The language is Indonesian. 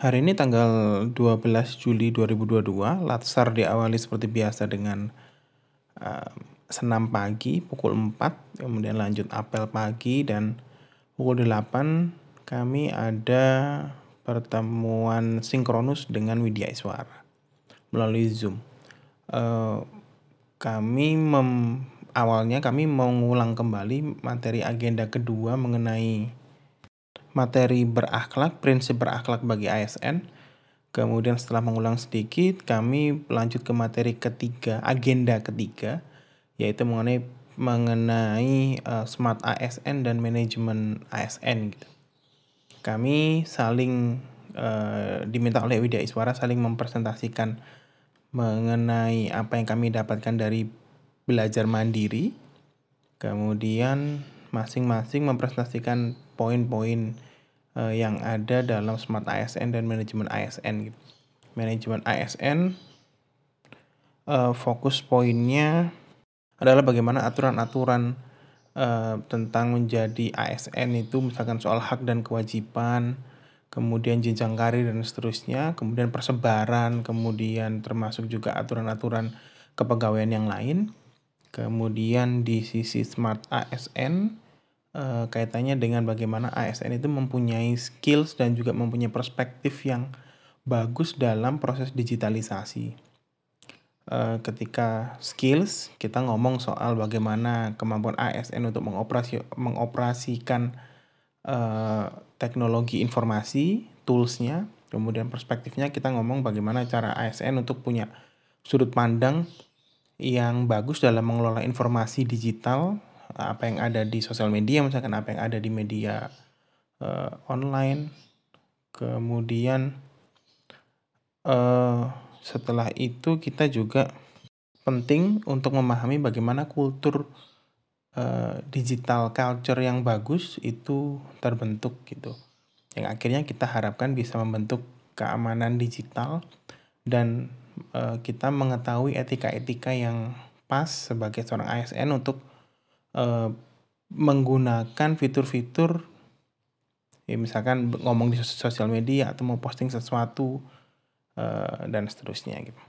Hari ini tanggal 12 Juli 2022, Latsar diawali seperti biasa dengan uh, senam pagi pukul 4, kemudian lanjut apel pagi dan pukul 8 kami ada pertemuan sinkronus dengan Widya Iswara melalui Zoom. Uh, kami mem, awalnya kami mengulang kembali materi agenda kedua mengenai materi berakhlak, prinsip berakhlak bagi ASN. Kemudian setelah mengulang sedikit, kami lanjut ke materi ketiga, agenda ketiga, yaitu mengenai mengenai uh, smart ASN dan manajemen ASN gitu. Kami saling uh, diminta oleh Widya Iswara saling mempresentasikan mengenai apa yang kami dapatkan dari belajar mandiri. Kemudian masing-masing mempresentasikan poin-poin uh, yang ada dalam Smart ASN dan manajemen ASN. Gitu. Manajemen ASN uh, fokus poinnya adalah bagaimana aturan-aturan uh, tentang menjadi ASN itu misalkan soal hak dan kewajiban, kemudian jenjang karir dan seterusnya, kemudian persebaran, kemudian termasuk juga aturan-aturan kepegawaian yang lain. Kemudian di sisi Smart ASN uh, kaitannya dengan bagaimana ASN itu mempunyai skills dan juga mempunyai perspektif yang bagus dalam proses digitalisasi. Uh, ketika skills kita ngomong soal bagaimana kemampuan ASN untuk mengoperasi mengoperasikan uh, teknologi informasi, toolsnya, kemudian perspektifnya kita ngomong bagaimana cara ASN untuk punya sudut pandang yang bagus dalam mengelola informasi digital apa yang ada di sosial media misalkan apa yang ada di media uh, online. Kemudian uh, setelah itu kita juga penting untuk memahami bagaimana kultur uh, digital culture yang bagus itu terbentuk gitu. Yang akhirnya kita harapkan bisa membentuk keamanan digital dan uh, kita mengetahui etika-etika yang pas sebagai seorang ASN untuk uh, menggunakan fitur-fitur ya misalkan ngomong di sosial media atau mau posting sesuatu uh, dan seterusnya gitu.